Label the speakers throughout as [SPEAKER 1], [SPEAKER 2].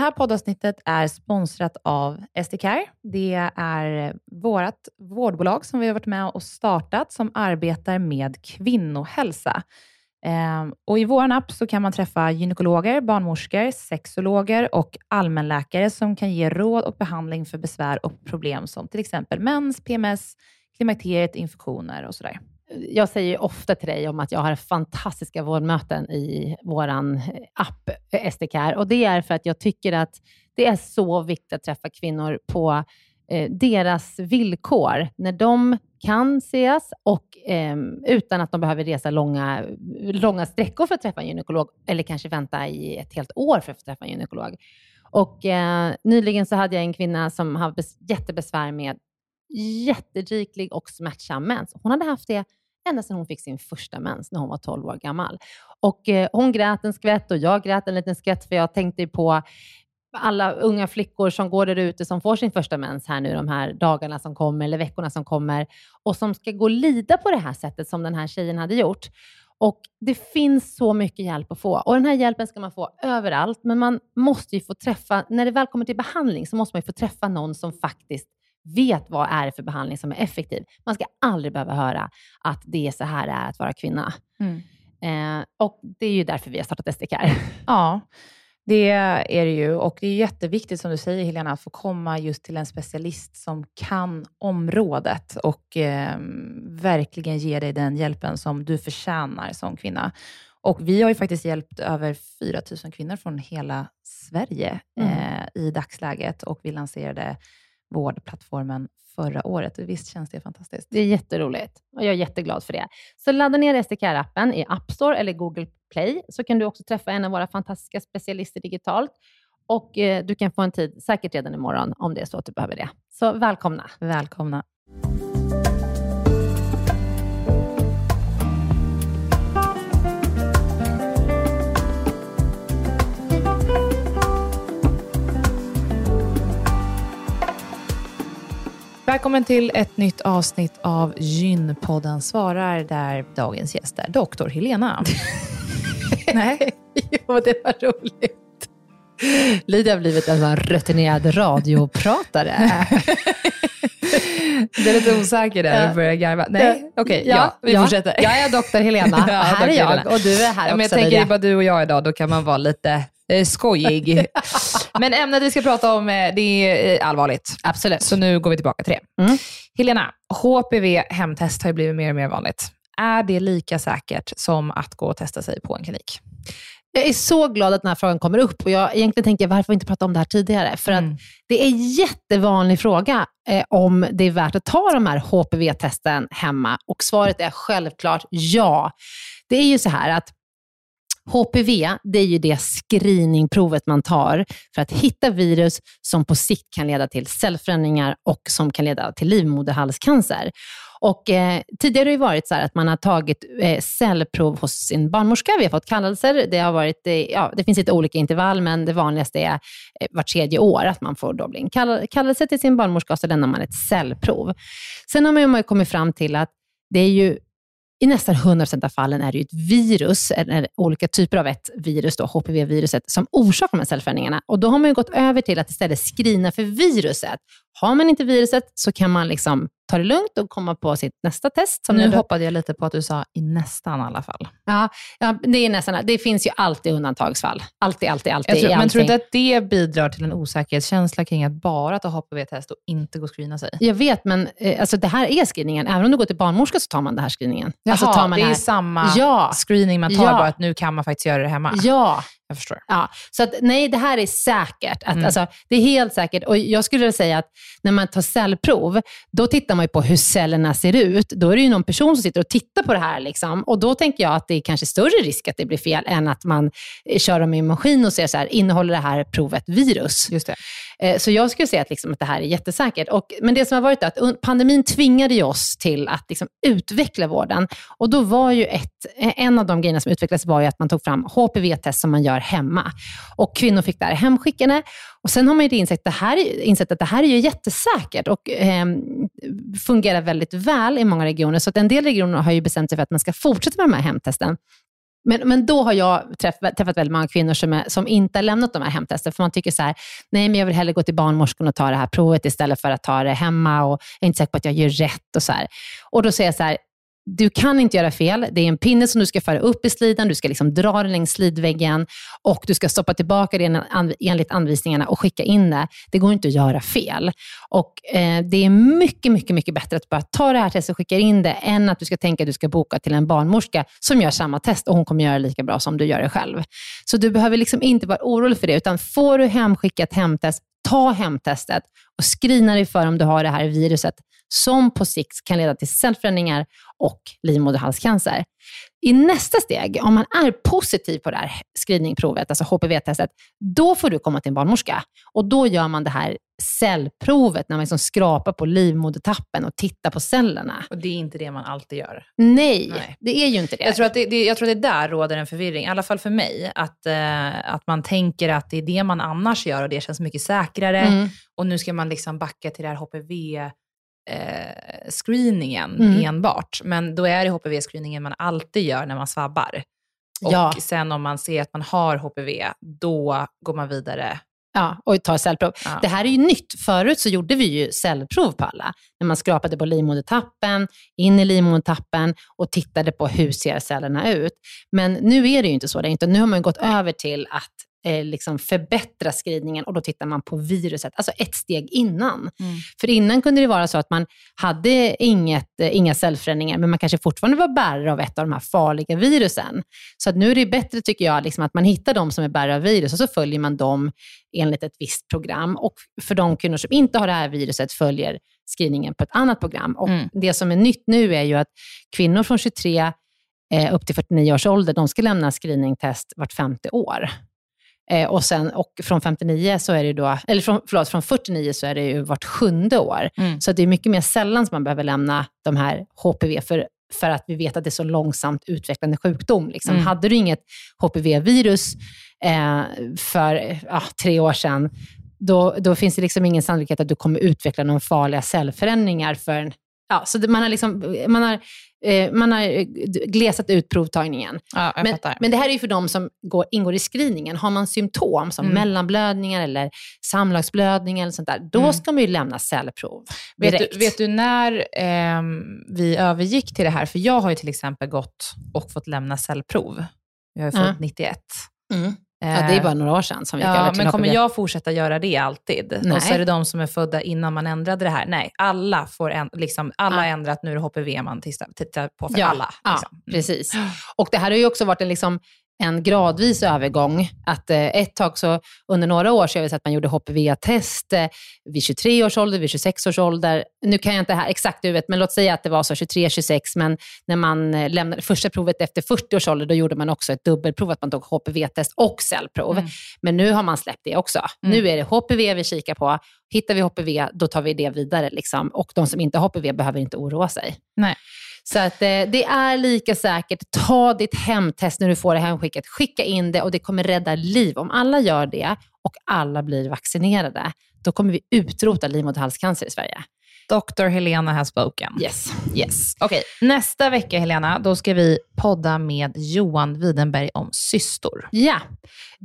[SPEAKER 1] Det här poddavsnittet är sponsrat av SDCare. Det är vårt vårdbolag som vi har varit med och startat som arbetar med kvinnohälsa. Ehm, och I vår app så kan man träffa gynekologer, barnmorskor, sexologer och allmänläkare som kan ge råd och behandling för besvär och problem som till exempel mens, PMS, klimakteriet, infektioner och sådär
[SPEAKER 2] jag säger ofta till dig om att jag har fantastiska vårdmöten i vår eh, app eh, SDK och det är för att jag tycker att det är så viktigt att träffa kvinnor på eh, deras villkor, när de kan ses och eh, utan att de behöver resa långa, långa sträckor för att träffa en gynekolog eller kanske vänta i ett helt år för att träffa en gynekolog. Och, eh, nyligen så hade jag en kvinna som hade jättebesvär med jätteriklig och smärtsam mens. Hon hade haft det ända sedan hon fick sin första mens när hon var 12 år gammal. Och eh, Hon grät en skvätt och jag grät en liten skvätt för jag tänkte på alla unga flickor som går där ute som får sin första mens här nu de här dagarna som kommer eller veckorna som kommer och som ska gå och lida på det här sättet som den här tjejen hade gjort. Och Det finns så mycket hjälp att få och den här hjälpen ska man få överallt, men man måste ju få träffa, när det väl kommer till behandling så måste man ju få träffa någon som faktiskt vet vad är det för behandling som är effektiv. Man ska aldrig behöva höra att det är så här det är att vara kvinna. Mm. Eh, och Det är ju därför vi har startat SDK.
[SPEAKER 1] Ja, det är det ju. Och det är jätteviktigt, som du säger Helena, att få komma just till en specialist som kan området och eh, verkligen ge dig den hjälpen som du förtjänar som kvinna. Och Vi har ju faktiskt hjälpt över 4 000 kvinnor från hela Sverige mm. eh, i dagsläget och vi lanserade vårdplattformen förra året. Visst känns det fantastiskt?
[SPEAKER 2] Det är jätteroligt och jag är jätteglad för det. Så ladda ner SDK-appen i App Store eller Google Play, så kan du också träffa en av våra fantastiska specialister digitalt. Och eh, Du kan få en tid, säkert redan imorgon, om det är så att du behöver det. Så välkomna!
[SPEAKER 1] Välkomna! Välkommen till ett nytt avsnitt av Gynpodden svarar, där dagens gäst är doktor Helena.
[SPEAKER 2] Nej? jo, det var roligt. Lydia har blivit en rutinerad radiopratare.
[SPEAKER 1] du är lite osäker där, du börjar garva. Nej, okej, okay, ja, ja, vi
[SPEAKER 2] ja,
[SPEAKER 1] fortsätter.
[SPEAKER 2] Jag är doktor Helena, och här är jag, och du är här ja,
[SPEAKER 1] också. Men jag tänker, det är bara du och jag idag, då kan man vara lite skojig. Men ämnet vi ska prata om eh, det är eh, allvarligt.
[SPEAKER 2] Absolut.
[SPEAKER 1] Så nu går vi tillbaka till det. Mm. Helena, HPV hemtest har ju blivit mer och mer vanligt. Är det lika säkert som att gå och testa sig på en klinik?
[SPEAKER 2] Jag är så glad att den här frågan kommer upp och jag egentligen tänker varför har vi inte pratat om det här tidigare? För mm. att det är en jättevanlig fråga eh, om det är värt att ta de här HPV-testen hemma och svaret är självklart ja. Det är ju så här att HPV, det är ju det screeningprovet man tar för att hitta virus som på sikt kan leda till cellförändringar och som kan leda till livmoderhalscancer. Och, eh, tidigare har det varit så att man har tagit eh, cellprov hos sin barnmorska. Vi har fått kallelser. Det, har varit, eh, ja, det finns lite olika intervall, men det vanligaste är eh, vart tredje år att man får då bli en kall kallelse till sin barnmorska och så lämnar man ett cellprov. Sen har man ju kommit fram till att det är ju i nästan 100% av fallen är det ett virus, eller olika typer av ett virus, då, HPV-viruset, som orsakar de här cellförändringarna. Och då har man gått över till att istället screena för viruset. Har man inte viruset så kan man liksom ta det lugnt och komma på sitt nästa test.
[SPEAKER 1] Som nu du... hoppade jag lite på att du sa i nästan i alla fall.
[SPEAKER 2] Ja, ja det, är nästan, det finns ju alltid undantagsfall. Alltid, alltid, alltid.
[SPEAKER 1] Tror, men tror du inte att det bidrar till en osäkerhetskänsla kring att bara ta HPV-test och inte gå och screena sig?
[SPEAKER 2] Jag vet, men eh, alltså, det här är screeningen. Även om du går till barnmorska så tar man den här screeningen.
[SPEAKER 1] Jaha,
[SPEAKER 2] alltså, tar man
[SPEAKER 1] det är
[SPEAKER 2] här...
[SPEAKER 1] samma
[SPEAKER 2] ja.
[SPEAKER 1] screening man tar, ja. bara att nu kan man faktiskt göra det hemma.
[SPEAKER 2] Ja,
[SPEAKER 1] jag förstår.
[SPEAKER 2] Ja, så att, nej, det här är säkert. Att, mm. alltså, det är helt säkert. Och jag skulle säga att när man tar cellprov, då tittar man på hur cellerna ser ut. Då är det ju någon person som sitter och tittar på det här. Liksom. Och då tänker jag att det är kanske större risk att det blir fel än att man eh, kör dem i en maskin och ser så här, innehåller det här provet virus?
[SPEAKER 1] Just det.
[SPEAKER 2] Eh, så jag skulle säga att, liksom, att det här är jättesäkert. Och, men det som har varit är att pandemin tvingade ju oss till att liksom, utveckla vården. Och då var ju ett, en av de grejerna som utvecklades var ju att man tog fram HPV-test som man gör hemma. Och kvinnor fick det här hemskickade. Och sen har man ju insett, det här, insett att det här är ju jättesäkert och eh, fungerar väldigt väl i många regioner. Så att en del regioner har ju bestämt sig för att man ska fortsätta med de här hemtesten. Men, men då har jag träffat, träffat väldigt många kvinnor som, är, som inte har lämnat de här hemtesten, för man tycker så här, nej men jag vill hellre gå till barnmorskan och ta det här provet istället för att ta det hemma och jag är inte säker på att jag gör rätt och så här. Och då säger jag så här, du kan inte göra fel. Det är en pinne som du ska föra upp i sliden, du ska liksom dra den längs slidväggen och du ska stoppa tillbaka den enligt anvisningarna och skicka in det. Det går inte att göra fel. Och eh, Det är mycket, mycket, mycket bättre att bara ta det här testet och skicka in det än att du ska tänka att du ska boka till en barnmorska som gör samma test och hon kommer göra det lika bra som du gör det själv. Så du behöver liksom inte vara orolig för det, utan får du hemskickat hemtest, ta hemtestet och screena dig för om du har det här viruset som på sikt kan leda till cellförändringar och livmoderhalscancer. I nästa steg, om man är positiv på det här screeningprovet, alltså HPV-testet, då får du komma till en barnmorska. Och då gör man det här cellprovet, när man liksom skrapar på livmodertappen och tittar på cellerna.
[SPEAKER 1] Och det är inte det man alltid gör?
[SPEAKER 2] Nej, Nej. det är ju inte det.
[SPEAKER 1] Jag tror, att det, det, jag tror att det där råder en förvirring, i alla fall för mig. Att, eh, att man tänker att det är det man annars gör och det känns mycket säkrare. Mm. Och nu ska man liksom backa till det här HPV screeningen mm. enbart. Men då är det HPV-screeningen man alltid gör när man svabbar. Och ja. sen om man ser att man har HPV, då går man vidare
[SPEAKER 2] Ja, och tar cellprov. Ja. Det här är ju nytt. Förut så gjorde vi ju cellprov på alla. När man skrapade på livmodertappen, in i livmodertappen och tittade på hur ser cellerna ut. Men nu är det ju inte så. Det nu har man gått över till att eh, liksom förbättra screeningen och då tittar man på viruset, alltså ett steg innan. Mm. För innan kunde det vara så att man hade inget, eh, inga cellförändringar, men man kanske fortfarande var bärare av ett av de här farliga virusen. Så att nu är det bättre, tycker jag, liksom att man hittar de som är bärare av virus och så följer man dem enligt ett visst program. Och för de kvinnor som inte har det här viruset följer screeningen på ett annat program. Och mm. Det som är nytt nu är ju att kvinnor från 23 eh, upp till 49 års ålder, de ska lämna screeningtest vart femte år. Eh, och, sen, och från 59 så är det då, eller från, förlåt, från 49 så är det ju vart sjunde år. Mm. Så det är mycket mer sällan som man behöver lämna de här HPV, för, för att vi vet att det är så långsamt utvecklande sjukdom. Liksom. Mm. Hade du inget HPV-virus eh, för ja, tre år sedan, då, då finns det liksom ingen sannolikhet att du kommer utveckla några farliga cellförändringar för Ja, så man har, liksom, man har eh, man har eh, glesat ut provtagningen.
[SPEAKER 1] Ja,
[SPEAKER 2] men, men, det här är ju för de som går, ingår i screeningen. Har man symptom som mm. mellanblödningar eller samlagsblödning eller sånt där, då mm. ska man ju lämna cellprov
[SPEAKER 1] direkt. Vet du, vet du när eh, vi övergick till det här? För jag har ju till exempel gått och fått lämna cellprov. Jag är född
[SPEAKER 2] mm.
[SPEAKER 1] 91.
[SPEAKER 2] Ja, det är bara några år sedan som vi
[SPEAKER 1] ja, Men kommer jag fortsätta göra det alltid? Nej. Och så är det de som är födda innan man ändrade det här. Nej, alla får en, liksom, alla ja. ändrat, nu är det HPV man tittar, tittar på för
[SPEAKER 2] ja.
[SPEAKER 1] alla.
[SPEAKER 2] Liksom. Ja, precis. Och det här har ju också varit en liksom, en gradvis övergång. Att eh, ett tag så, under några år så har vi sett att man gjorde HPV-test eh, vid 23 års ålder, vid 26 års ålder. Nu kan jag inte här exakt huvudet, men låt säga att det var så 23, 26, men när man eh, lämnade första provet efter 40 års ålder, då gjorde man också ett dubbelprov, att man tog HPV-test och cellprov. Mm. Men nu har man släppt det också. Mm. Nu är det HPV vi kikar på. Hittar vi HPV, då tar vi det vidare. Liksom. Och de som inte har HPV behöver inte oroa sig.
[SPEAKER 1] Nej.
[SPEAKER 2] Så att, eh, det är lika säkert. Ta ditt hemtest när du får det hemskickat. Skicka in det och det kommer rädda liv. Om alla gör det och alla blir vaccinerade, då kommer vi utrota livmoderhalscancer i Sverige.
[SPEAKER 1] Dr. Helena has spoken.
[SPEAKER 2] Yes.
[SPEAKER 1] Yes. Okej, nästa vecka Helena, då ska vi podda med Johan Widenberg om cystor.
[SPEAKER 2] Ja,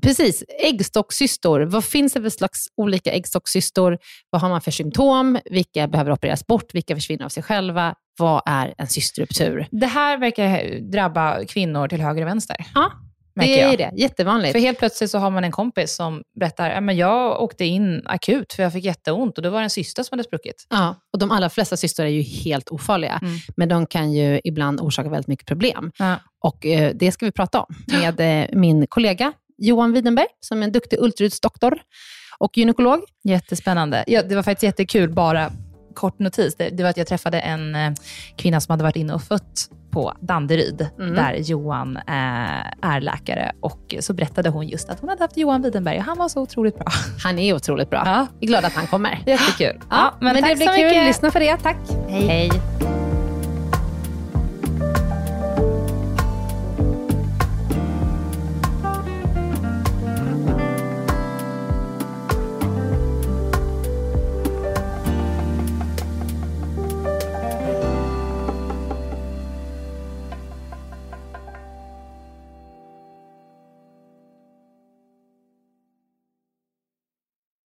[SPEAKER 2] precis. Äggstockscystor. Vad finns det för slags olika äggstockscystor? Vad har man för symptom? Vilka behöver opereras bort? Vilka försvinner av sig själva? Vad är en cystruptur?
[SPEAKER 1] Det här verkar drabba kvinnor till höger och vänster.
[SPEAKER 2] Ja, det är
[SPEAKER 1] jag.
[SPEAKER 2] det. Jättevanligt.
[SPEAKER 1] För helt plötsligt så har man en kompis som berättar, "Ja, men jag åkte in akut för jag fick jätteont och då var det en cysta som hade spruckit.
[SPEAKER 2] Ja, och de allra flesta cystor är ju helt ofarliga,
[SPEAKER 1] Mm.
[SPEAKER 2] men de kan ju ibland orsaka väldigt mycket problem.
[SPEAKER 1] Ja.
[SPEAKER 2] Och eh, det ska vi prata om med eh, min kollega Johan Widenberg, som är en duktig ultraljudsdoktor och gynekolog.
[SPEAKER 1] Jättespännande. Ja, det var faktiskt jättekul, bara kort notis. Det, det var att jag träffade en eh, kvinna som hade varit inne och fött på Danderyd,
[SPEAKER 2] Mm.
[SPEAKER 1] där Johan eh, är läkare. Och så berättade hon just att hon hade haft Johan Widenberg och han var så otroligt bra.
[SPEAKER 2] Han är otroligt bra.
[SPEAKER 1] Ja.
[SPEAKER 2] Vi är glada att han kommer.
[SPEAKER 1] Jättekul.
[SPEAKER 2] Ja, men,
[SPEAKER 1] tack
[SPEAKER 2] det blir
[SPEAKER 1] så
[SPEAKER 2] kul.
[SPEAKER 1] mycket.
[SPEAKER 2] Lyssna på det. Tack.
[SPEAKER 1] Hej.
[SPEAKER 2] Hej.